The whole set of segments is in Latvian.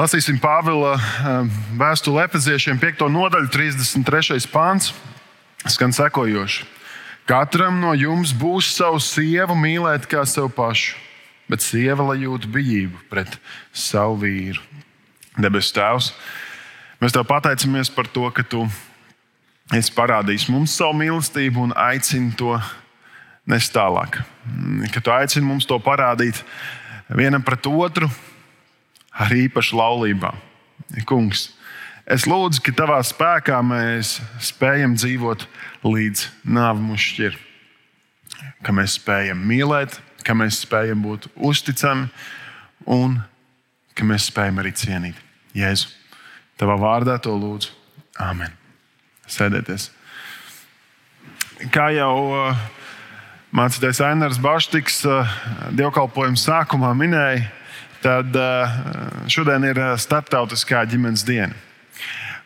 Lasīsim Pāvila vēstuli Efeziešiem 5. nodaļu, 33. pāns. Skan sekojoši. Katram no jums būs savu sievu mīlēt kā sev pašu, bet sieva lai jūt bijību pret savu vīru. Debes Tēvs, mēs Tev pateicamies par to, ka Tu esi parādījis mums savu mīlestību un aicini to nest tālāk. Ka Tu aicini mums to parādīt vienam pret otru ar īpašu laulībā. Kungs, es lūdzu, ka Tavā spēkā mēs spējam dzīvot līdz nāve mūs šķir. Ka mēs spējam mīlēt, ka mēs spējam būt uzticami un ka mēs spējam arī cienīt. Jēzu, Tavā vārdā to lūdzu. Āmen. Sēdieties. Kā jau uh, mācītājs Ainars Baštiks uh, dievkalpojuma sākumā minēja, tad uh, šodien ir Startautiskā ģimenes diena.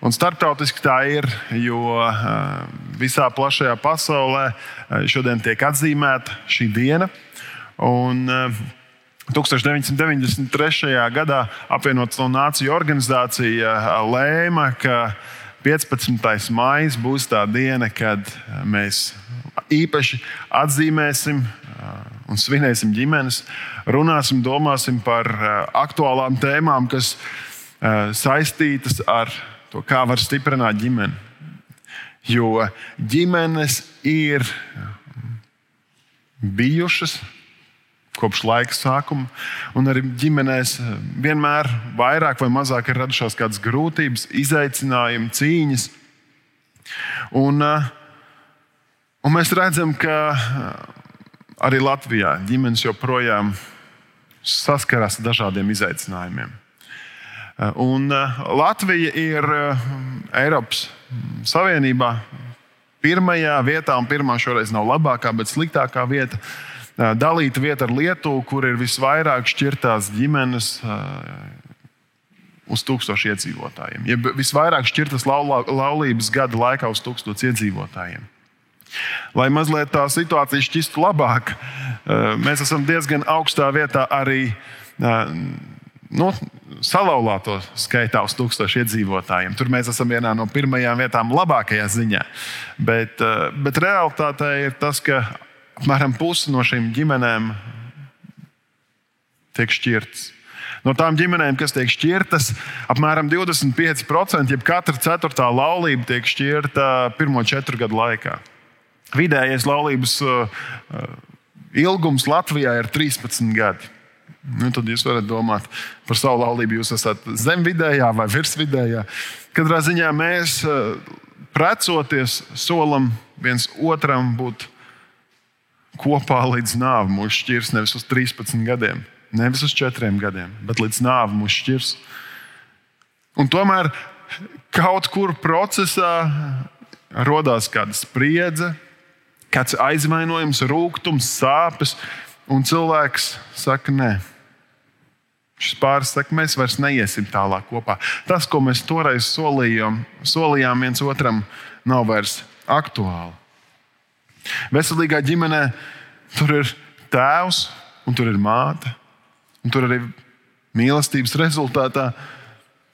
Un starptautiski tā ir, jo visā plašajā pasaulē šodien tiek atzīmēta šī diena. Un, 1993. gadā apvienoto nāciju organizācija lēma, ka 15. maija būs tā diena, kad mēs īpaši atzīmēsim un svinēsim ģimenes, runāsim, domāsim par aktuālām tēmām, kas saistītas ar to, kā var stiprināt ģimeni. Jo ģimenes ir bijušas kopš laika sākuma, un arī ģimenēs vienmēr vairāk vai mazāk ir radušās kādas grūtības, izaicinājumi, cīņas. Un, un mēs redzam, ka arī Latvijā ģimenes joprojām saskarās ar dažādiem izaicinājumiem. Eh, un eh, Latvija ir eh, Eiropas Savienībā pirmajā vietā, un pirmā šoreiz nav labākā, bet sliktākā vieta. Dalīta vieta ar Lietuvu, kur ir visvairāk šķirtās ģimenes uz tūkstošu iedzīvotājiem. Ja visvairāk šķirtas laulības gada laikā uz tūkstošu iedzīvotājiem. Lai mazliet tā situācija šķistu labāk, mēs esam diezgan augstā vietā arī nu, salauzto skaitā uz tūkstošu iedzīvotājiem. Tur mēs esam vienā no pirmajām vietām, labākajā ziņā. Bet, eh, bet realitāte ir tas, ka apmēram pusi no šīm ģimenēm tiek šķirtas. No tām ģimenēm, kas tiek šķirtas, apmēram 25%, jeb katra ceturtā laulība tiek šķirta pirmo četru gadu laikā. Vidējais laulības uh, ilgums Latvijā ir 13 gadi. Nu, tad jūs varat domāt par savu laulību. Jūs esat zem vidējā vai virs vidējā. Katrā ziņā mēs eh, precoties solam viens otram būt kopā līdz nāvei. Mūsu šķirs nevis uz 13 gadiem, nevis uz 4 gadiem, bet līdz nāvei mūsu šķirs. Un tomēr kaut kur procesā radās kāda spriedze, kāds aizvainojums, rūkums, sāpes, un cilvēks saka, nē Šis pāris saka, mēs vairs neiesim tālāk kopā. Tas, ko mēs toreiz solījām, solījām viens otram, nav vairs aktuāli. Veselīgā ģimenē tur ir tēvs un tur ir māte. Un tur arī mīlestības rezultātā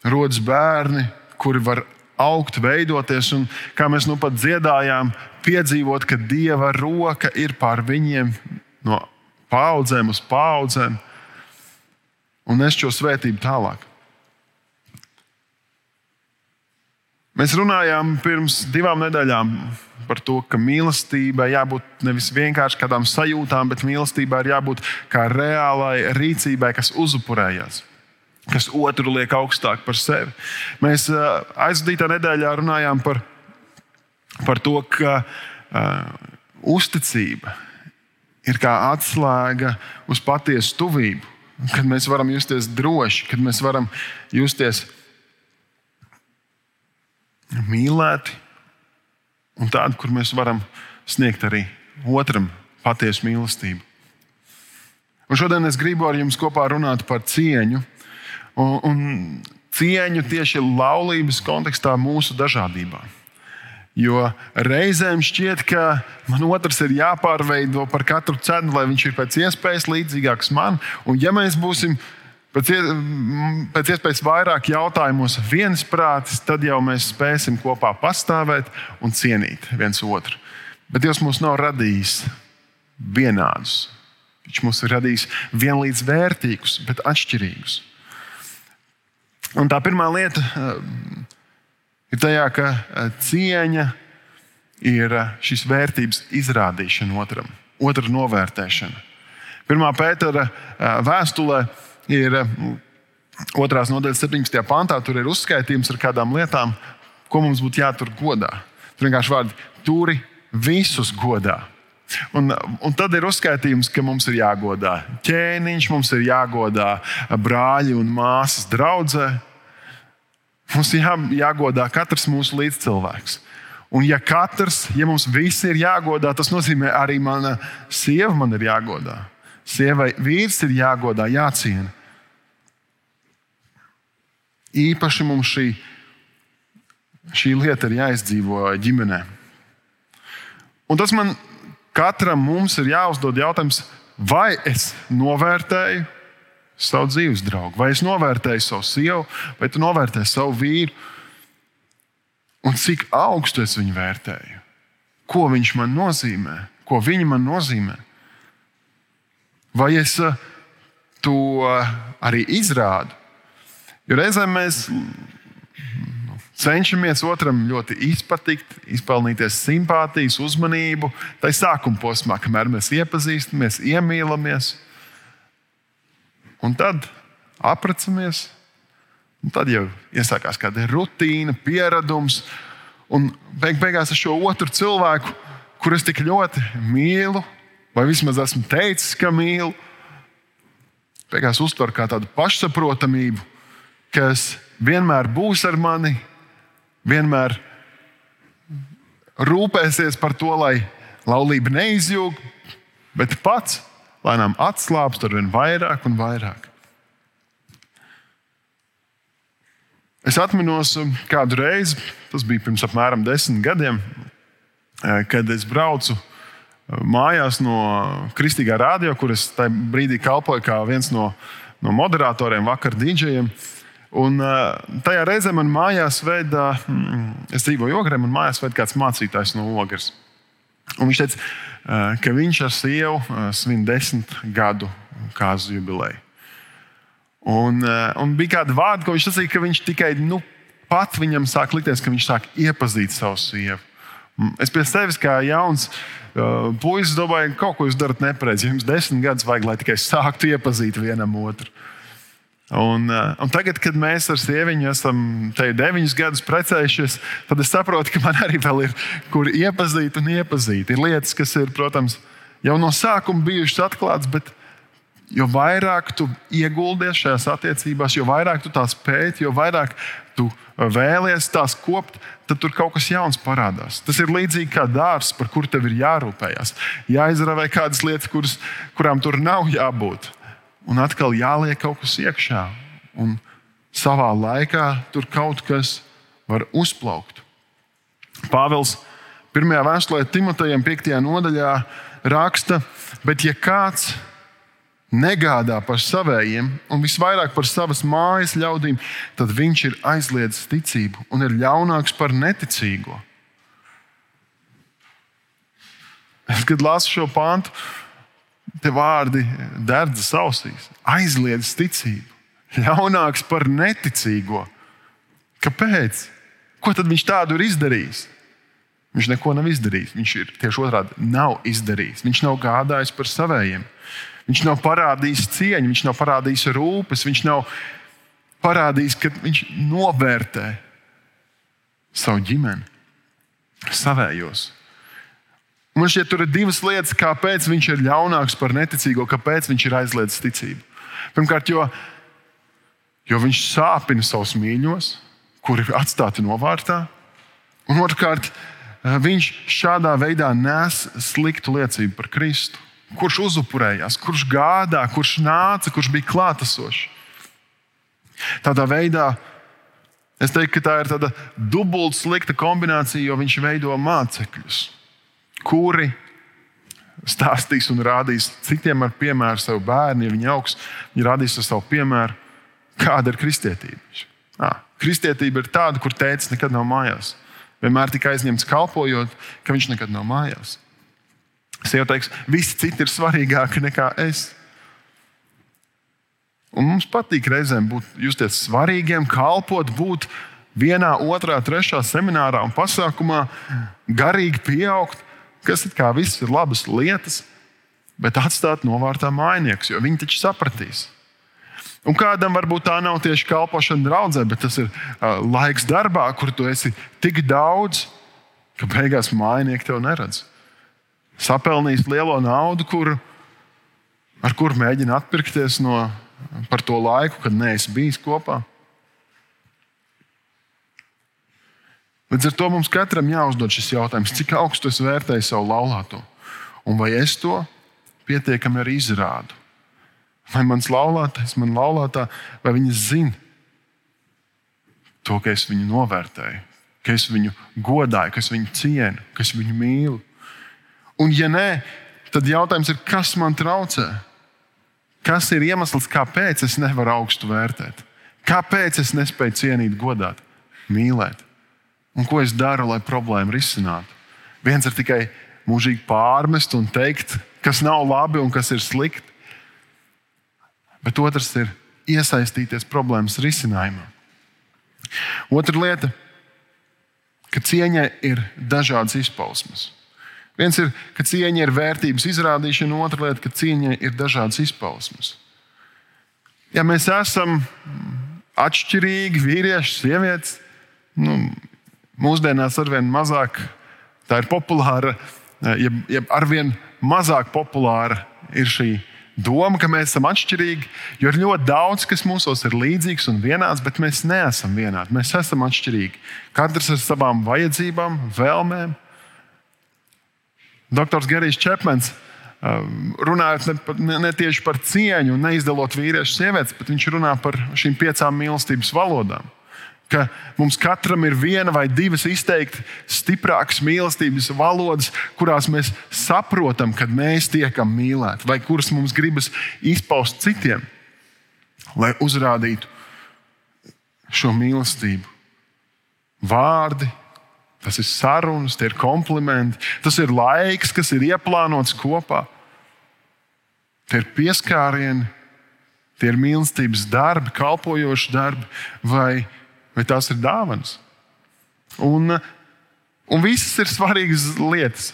rodas bērni, kuri var augt, veidoties. Un, kā mēs nu pat dziedājām, piedzīvot, ka Dieva roka ir pār viņiem no paudzēm uz paudzēm un nes šo svētību tālāk. Mēs runājām pirms divām nedēļām par to, ka mīlestībai jābūt nevis vienkārši kādām sajūtām, bet mīlestībai ir jābūt kā reālai rīcībai, kas uzupurējas, kas otru liek augstāk par sevi. Mēs aizvadītā nedēļā runājām par, par to, ka uh, uzticība ir kā atslēga uz patiesu tuvību kad mēs varam justies droši, kad mēs varam justies mīlēti un tādi, kur mēs varam sniegt arī otram patiesu mīlestību. Un šodien es gribu ar jums kopā runāt par cieņu. Un, un cieņu tieši laulības kontekstā mūsu dažādībā. Jo reizēm šķiet, ka man otrs ir jāpārveido par katru cenu, lai viņš ir pēc iespējas līdzīgāks man. Un ja mēs būsim pēc, pēc iespējas vairāk jautājumos viensprātis, tad jau mēs spēsim kopā pastāvēt un cienīt viens otru. Bet Dievs mūs nav radījis vienādus. Viņš mūs ir radījis vienlīdz vērtīgus, bet atšķirīgus. Un tā pirmā lieta ir tajā, ka eh, cieņa ir eh, šīs vērtības izrādīšana otram, otra novērtēšana. Pirmā pētera vēstulē ir otrās nodaļas 17. pantā, tur ir uzskaitījums ar kādām lietām, ko mums būtu jātur godā. Tur vienkārši vārdi turi visus godā. Un, un tad ir uzskaitījums, ka mums ir jāgodā ķēniņš, mums ir jāgodā brāļi un māsas draudzē. Mums ir jā, jāgodā katrs mūsu līdzcilvēks. Un, ja katrs, ja mums visi ir jāgodā, tas nozīmē arī mana sieva man ir jāgodā. Sievai vīrs ir jāgodā, jāciena. Īpaši mums šī, šī lieta ir jāizdzīvo ģimenē. Un tas man katram mums ir jāuzdod jautājums, vai es novērtēju savu dzīves draugu, vai es novērtēju savu sievu, vai tu novērtēji savu vīru, un cik augstu es viņu vērtēju, ko viņš man nozīmē, ko viņa man nozīmē. Vai es eh, to arī izrādu? Jo reizēm mēs cenšamies otram ļoti izpatikt, izpelnīties simpātijas, uzmanību. Tā ir sākuma posmā, kamēr mēs iepazīstamies, iemīlamies. Un tad apprecāmies, un tad jau iesākās kāda rutīna, pieredums. Un beig beigās ar šo otru cilvēku, kurus tik ļoti mīlu, vai vismaz esmu teicis, ka mīlu, beigās uztver kā tādu pašsaprotamību, kas vienmēr būs ar mani, vienmēr rūpēsies par to, lai laulība neizjūg, bet pats lēnām atslābst ar vien vairāk un vairāk. Es atceros kādu reizi, tas bija pirms apmēram desmit gadiem, eh, kad es braucu eh, mājās no Kristīgā rādio, kur es tajā brīdī kalpoju kā viens no, no moderatoriem, vakar dīdžejiem. Un, uh, tajā reizē man mājās veidā, mm, es dzīvoju Ogrē, man mājās veidā kāds mācītājs no Ogres. Un viņš teica, uh, ka viņš ar sievu uh, svin desmit gadu kāzu jubileju. Un, un bija kāda vārda, ko viņš teica, ka viņš tikai nu, pat viņam sāk likties, ka viņš sāk iepazīt savu sievu. Es pie sevis kā jauns uh, puisis domāju, ka kaut ko jūs darat nepareizi. Jums desmit gadus vajag, lai tikai sāktu iepazīt vienam otru. Un, eh, un tagad, kad mēs ar sieviņu esam te deviņus gadus precējušies, tad es saprotu, ka man arī vēl ir kur iepazīt un iepazīt. Ir lietas, kas ir, protams, jau no sākuma bijušas atklātas, bet jo vairāk tu ieguldies šajās attiecībās, jo vairāk tu tās pēti, jo vairāk tu vēlies tās kopt, tad tur kaut kas jauns parādās. Tas ir līdzīgi kā dārsts, par kuru tev ir jārūpējas. Jāizravē kādas lietas, kuras, kurām tur nav jābūt un atkal jāliek kaut kas iekšā. Un savā laikā tur kaut kas var uzplaukt. Pāvils 1. vēstulē Timotejam 5. nodaļā raksta, bet ja kāds negādā par saviem un visvairāk par savas mājas ļaudīm, tad viņš ir aizliedzis ticību un ir ļaunāks par neticīgo. Es, kad lasu šo pāntu, Te vārdi derdzas ausīs, aizliedz ticību, ļaunāks par neticīgo. Kāpēc? Ko tad viņš tādu ir izdarījis? Viņš neko nav izdarījis. Viņš ir tieši otrādi nav izdarījis. Viņš nav gādājis par saviem. Viņš nav parādījis cieņu, viņš nav parādījis rūpes, viņš nav parādījis, ka viņš novērtē savu ģimeni, savējos. Man šķiet, tur ir divas lietas, kāpēc viņš ir ļaunāks par neticīgo, kāpēc viņš ir aizliedzis ticību. Pirmkārt, jo, jo viņš sāpina savus mīļos, kuri ir atstāti novārtā. Un otrkārt, eh, viņš šādā veidā nes sliktu liecību par Kristu. Kurš uzupurējās, kurš gādā, kurš nāca, kurš bija klātesošs. Tādā veidā es teiktu, ka tā ir tāda dubulta slikta kombinācija, jo viņš veido mācekļus kuri stāstīs un rādīs citiem ar piemēru savu bērnu. Ja viņi augs, viņi rādīs ar savu piemēru. Kāda ir kristietība? À, kristietība ir tāda, kur tēvs nekad nav mājās. Vienmēr tika aizņemts kalpojot, ka viņš nekad nav mājās. Sieva teiks, visi citi ir svarīgāki nekā es. Un mums patīk reizēm būt justies svarīgiem, kalpot, būt vienā, otrā, trešā seminārā un pasākumā, garīgi pieaugt, kas it kā viss ir labas lietas, bet atstāt novārtā mājniekus, jo viņi taču sapratīs. Un kādam varbūt tā nav tieši kalpošana draudzē, bet tas ir uh, laiks darbā, kur tu esi tik daudz, ka beigās mājnieki tev neredz. Sapelnījis lielo naudu, kur, ar kuru mēģina atpirkties no, par to laiku, kad neesi bijis kopā. Līdz ar to mums katram jāuzdod šis jautājums, cik augstu es vērtēju savu laulāto, un vai es to pietiekami arī izrādu. Vai mans laulātais, man laulātā, vai viņa zina to, ka es viņu novērtēju, ka es viņu godāju, ka es viņu cienu, ka es viņu mīlu. Un, ja nē, tad jautājums ir, kas man traucē? Kas ir iemesls, kāpēc es nevaru augstu vērtēt? Kāpēc es nespēju cienīt, godāt, mīlēt? Un ko es daru, lai problēmu risinātu? Viens ir tikai mūžīgi pārmest un teikt, kas nav labi un kas ir slikti bet otrs ir iesaistīties problēmas risinājumā. Otra lieta, ka cieņai ir dažādas izpausmes. Viens ir, ka cieņa ir vērtības izrādīšana, otra lieta, ka cieņai ir dažādas izpausmes. Ja mēs esam atšķirīgi, vīrieši, sievietes, nu, mūsdienās arvien mazāk tā ir populāra, jeb, jeb arvien mazāk populāra ir šī doma, ka mēs esam atšķirīgi, jo ir ļoti daudz, kas mūsos ir līdzīgs un vienāds, bet mēs neesam vienādi. Mēs esam atšķirīgi. Katrs ar savām vajadzībām, vēlmēm. Doktors Gerijs Čepmans um, runājot ne, ne tieši par cieņu un neizdalot vīriešu sievietes, bet viņš runā par šīm piecām mīlestības valodām ka mums katram ir viena vai divas izteikti stiprākas mīlestības valodas, kurās mēs saprotam, kad mēs tiekam mīlēti, vai kuras mums gribas izpaust citiem, lai uzrādītu šo mīlestību. Vārdi, tas ir sarunas, tie ir komplimenti, tas ir laiks, kas ir ieplānots kopā. Tie ir pieskārieni, tie ir mīlestības darbi, kalpojoši darbi vai vai tās ir dāvanas. Un, un visas ir svarīgas lietas.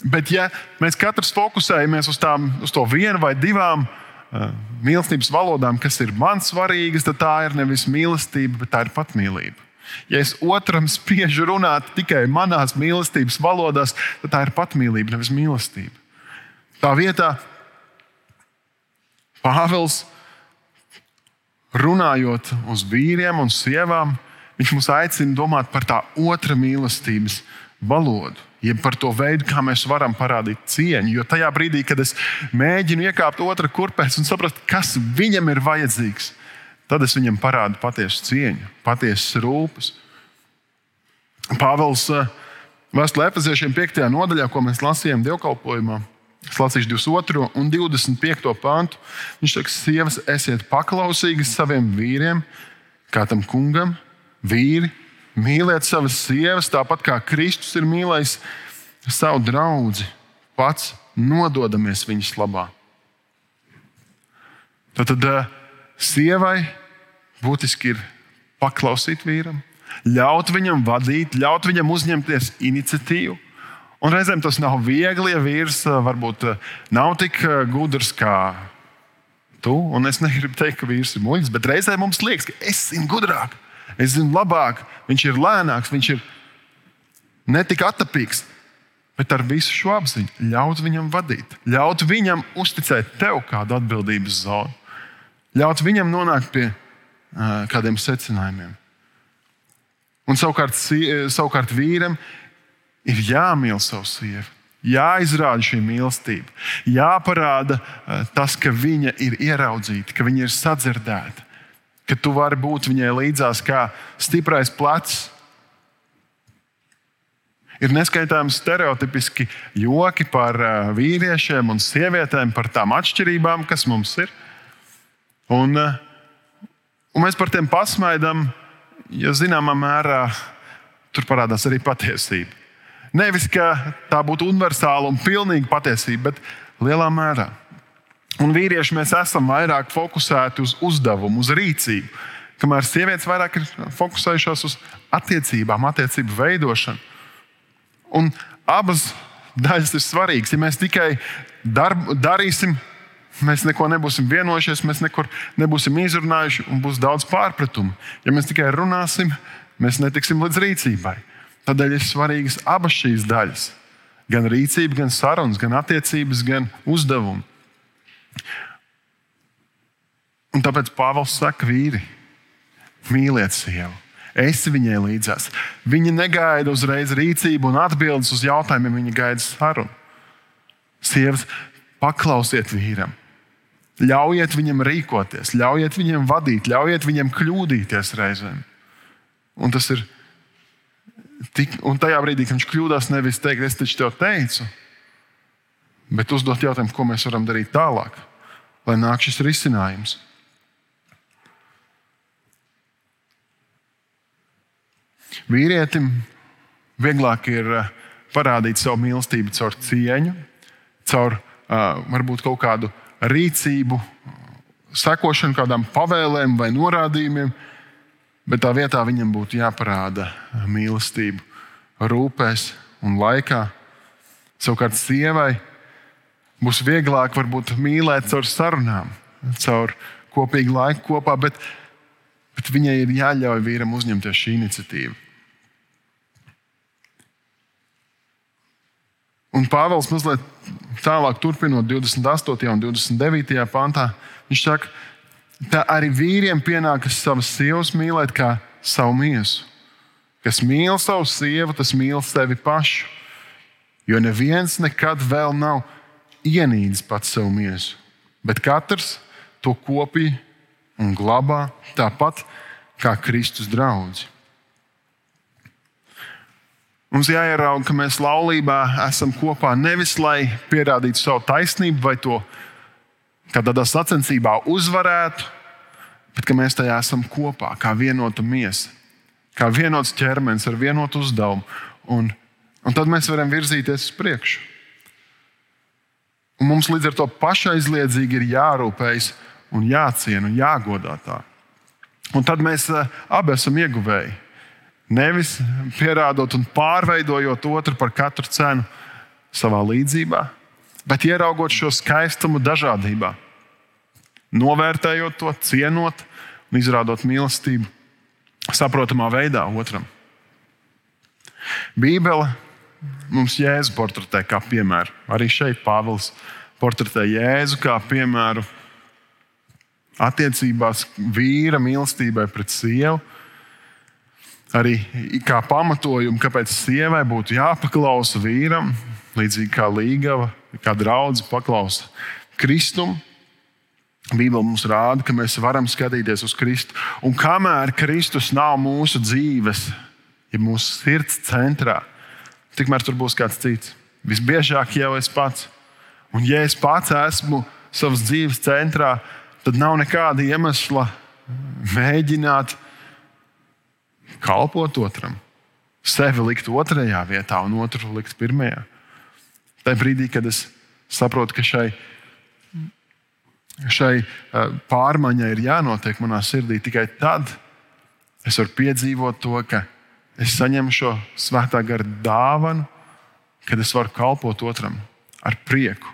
Bet, ja mēs katrs fokusējamies uz, tām, uz to vienu vai divām uh, mīlestības valodām, kas ir man svarīgas, tad tā ir nevis mīlestība, bet tā ir patmīlība. Ja es otram spiežu runāt tikai manās mīlestības valodās, tad tā ir patmīlība, nevis mīlestība. Tā vietā Pāvils runājot uz vīriem un sievām, viņš mūs aicina domāt par tā otra mīlestības valodu. Jeb par to veidu, kā mēs varam parādīt cieņu. Jo tajā brīdī, kad es mēģinu iekāpt otrā kurpēs un saprast, kas viņam ir vajadzīgs, tad es viņam parādu patiesu cieņu, patiesas rūpes. Pāvils eh, Vēstulē Efeziešiem 5. nodaļā, ko mēs lasījām dievkalpojumā, Es lasīšu 22. un 25. pāntu. Viņš saka, sievas, esiet paklausīgas saviem vīriem, kā tam kungam, vīri. Mīliet savas sievas, tāpat kā Kristus ir mīlējis savu draugu, pats nododamies viņas labā. Tad, tad eh, sievai būtiski ir paklausīt vīram, ļaut viņam vadīt, ļaut viņam uzņemties iniciatīvu Un reizēm tas nav viegli, ja vīrs eh, varbūt eh, nav tik eh, gudrs kā tu. Un es negribu teikt, ka vīrs ir muļķis, bet reizēm mums liekas, ka es zinu gudrāk, es zinu labāk, viņš ir lēnāks, viņš ir netik attapīgs. Bet ar visu šo apziņu ļaut viņam vadīt, ļaut viņam uzticēt tev kādu atbildības zonu, ļaut viņam nonākt pie uh, kādiem secinājumiem. Un savukārt, savukārt vīram ir jāmīl savu sievu. Jāizrāda šī mīlestība, jāparāda eh, tas, ka viņa ir ieraudzīta, ka viņa ir sadzirdēta, ka tu vari būt viņai līdzās kā stiprais plecs. Ir neskaitāms stereotipiski joki par eh, vīriešiem un sievietēm, par tām atšķirībām, kas mums ir. Un, uh, Un mēs par tiem pasmaidām, jo zināmā mērā tur parādās arī patiesība. Nevis, ka tā būtu universāla un pilnīga patiesība, bet lielā mērā. Un vīrieši mēs esam vairāk fokusēti uz uzdevumu, uz rīcību, kamēr sievietes vairāk ir fokusējušās uz attiecībām, attiecību veidošanu. Un abas daļas ir svarīgas. Ja mēs tikai darb, darīsim, mēs neko nebūsim vienojušies, mēs nekur nebūsim izrunājuši un būs daudz pārpratumu. Ja mēs tikai runāsim, mēs netiksim līdz rīcībai. Tādēļ ir svarīgas abas šīs daļas. Gan rīcība, gan sarunas, gan attiecības, gan uzdevumi. Un tāpēc Pāvils saka, vīri, mīliet sievu. Esi viņai līdzās. Viņa negaida uzreiz rīcību un atbildes uz jautājumiem, viņa gaida sarunu. Sievas, paklausiet vīram, ļaujiet viņam rīkoties, ļaujiet viņam vadīt, ļaujiet viņam kļūdīties reizēm. Un tas ir tik, un tajā brīdī, kad viņš kļūdās, nevis teikt, es taču tev teicu, bet uzdot jautājumu, ko mēs varam darīt tālāk, lai nāk šis risinājums. Vīrietim vieglāk ir eh, parādīt savu mīlestību caur cieņu, caur uh, varbūt kaut kādu rīcību, sekošanu kādām pavēlēm vai norādījumiem, bet tā vietā viņam būtu jāparāda mīlestība, rūpēs un laikā. Savukārt sievai būs vieglāk varbūt mīlēt caur sarunām, caur kopīgu laiku kopā, bet, bet viņai ir jāļauj vīram uzņemties šī iniciatīva. Un Pāvils mazliet tālāk, turpinot 28. un 29. pantā, viņš saka, tā arī vīriem pienākas savas sievas mīlēt kā savu miesu. Kas mīl savu sievu, tas mīl sevi pašu. Jo neviens nekad vēl nav ienīdis pats savu miesu, bet katrs to kopī un glabā tāpat kā Kristus draugs. Mums jāierauga, ka mēs laulībā esam kopā nevis lai pierādītu savu taisnību vai to kādā sacensībā uzvarētu, bet ka mēs tajā esam kopā, kā vienota miesa, kā vienots ķermenis ar vienotu uzdevumu. Un, un tad mēs varam virzīties uz priekšu. Un mums līdz ar to pašaizliedzīgi ir jārūpējas un jāciena un jāgodā tā. Un tad mēs eh, abi esam ieguvēji. Nevis pierādot un pārveidojot otru par katru cenu savā līdzībā, bet ieraugot šo skaistumu dažādībā, novērtējot to, cienot un izrādot mīlestību saprotamā veidā otram. Bībele mums Jēzu portretē kā piemēru. Arī šeit Pāvils portretē Jēzu kā piemēru attiecībās vīra mīlestībai pret sievu arī kā pamatojumu, kāpēc sievai būtu jāpaklausa vīram, līdzīgi kā līgava, kā draudzene paklausa Kristum. Bībele mums rāda, ka mēs varam skatīties uz Kristu. Un kamēr Kristus nav mūsu dzīves, ja mūsu sirds centrā, tikmēr tur būs kāds cits. Visbiežāk jau es pats. Un ja es pats esmu savas dzīves centrā, tad nav nekāda iemesla mēģināt kalpot otram, sevi likt otrajā vietā un otru likt pirmajā. Tajā brīdī, kad es saprotu, ka šai, šai eh, pārmaiņai ir jānotiek manā sirdī, tikai tad es varu piedzīvot to, ka es saņemu šo svētā gara dāvanu, kad es varu kalpot otram ar prieku,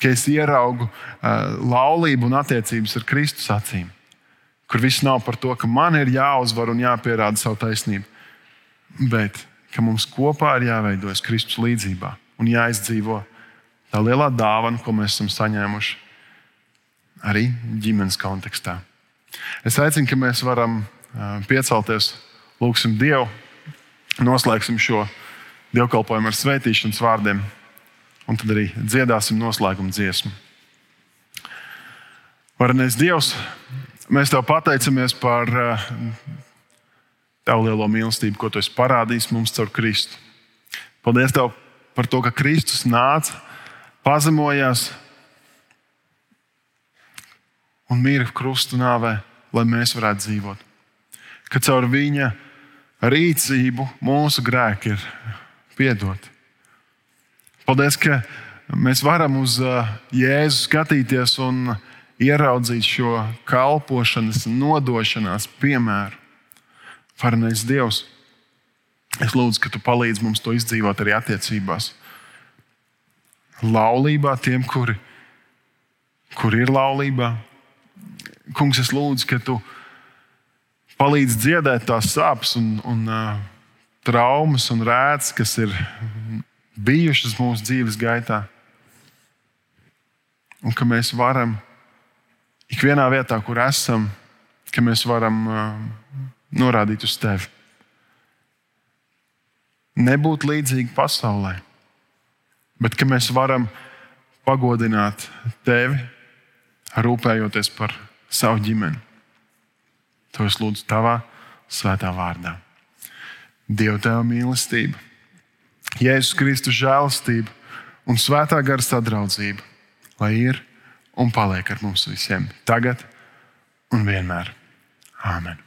ka es ieraugu uh, laulību un attiecības ar Kristus acīm kur viss nav par to, ka man ir jāuzvar un jāpierāda savu taisnību, bet ka mums kopā ir jāveidojas Kristus līdzjūtībā un jāizdzīvo tā lielā dāvana, ko mēs esam saņēmuši arī ģimenes kontekstā. Es aicinu, ka mēs varam piecelties, lūgsim Dievu, noslēgsim šo dievkalpojumu ar svētīšanas vārdiem, un tad arī dziedāsim noslēguma dziesmu. Varenais Dievs, Mēs tev pateicamies par eh, tavu lielo mīlestību, ko tu esi parādījis mums caur Kristu. Paldies tev par to, ka Kristus nāca, pazemojās un mīra krustu nāvē, lai mēs varētu dzīvot. Ka caur viņa rīcību mūsu grēki ir piedoti. Paldies, ka mēs varam uz Jēzu skatīties un ieraudzīt šo kalpošanas, nodošanās piemēru. Varenais Dievs, es lūdzu, ka tu palīdzi mums to izdzīvot arī attiecībās. Laulībā tiem, kuri, kuri ir laulībā. Kungs, es lūdzu, ka tu palīdzi dziedēt tās sāpes un, un uh, traumas un rētas, kas ir bijušas mūsu dzīves gaitā. Un ka mēs varam ikvienā vietā, kur esam, ka mēs varam uh, norādīt uz tevi. Nebūt līdzīgi pasaulē, bet ka mēs varam pagodināt tevi, rūpējoties par savu ģimeni. To es lūdzu tavā svētā vārdā. Dieva tēva mīlestība, Jēzus Kristus žēlastība un svētā gara sadraudzība, lai ir un paliek ar mums visiem, tagad un vienmēr. Āmen!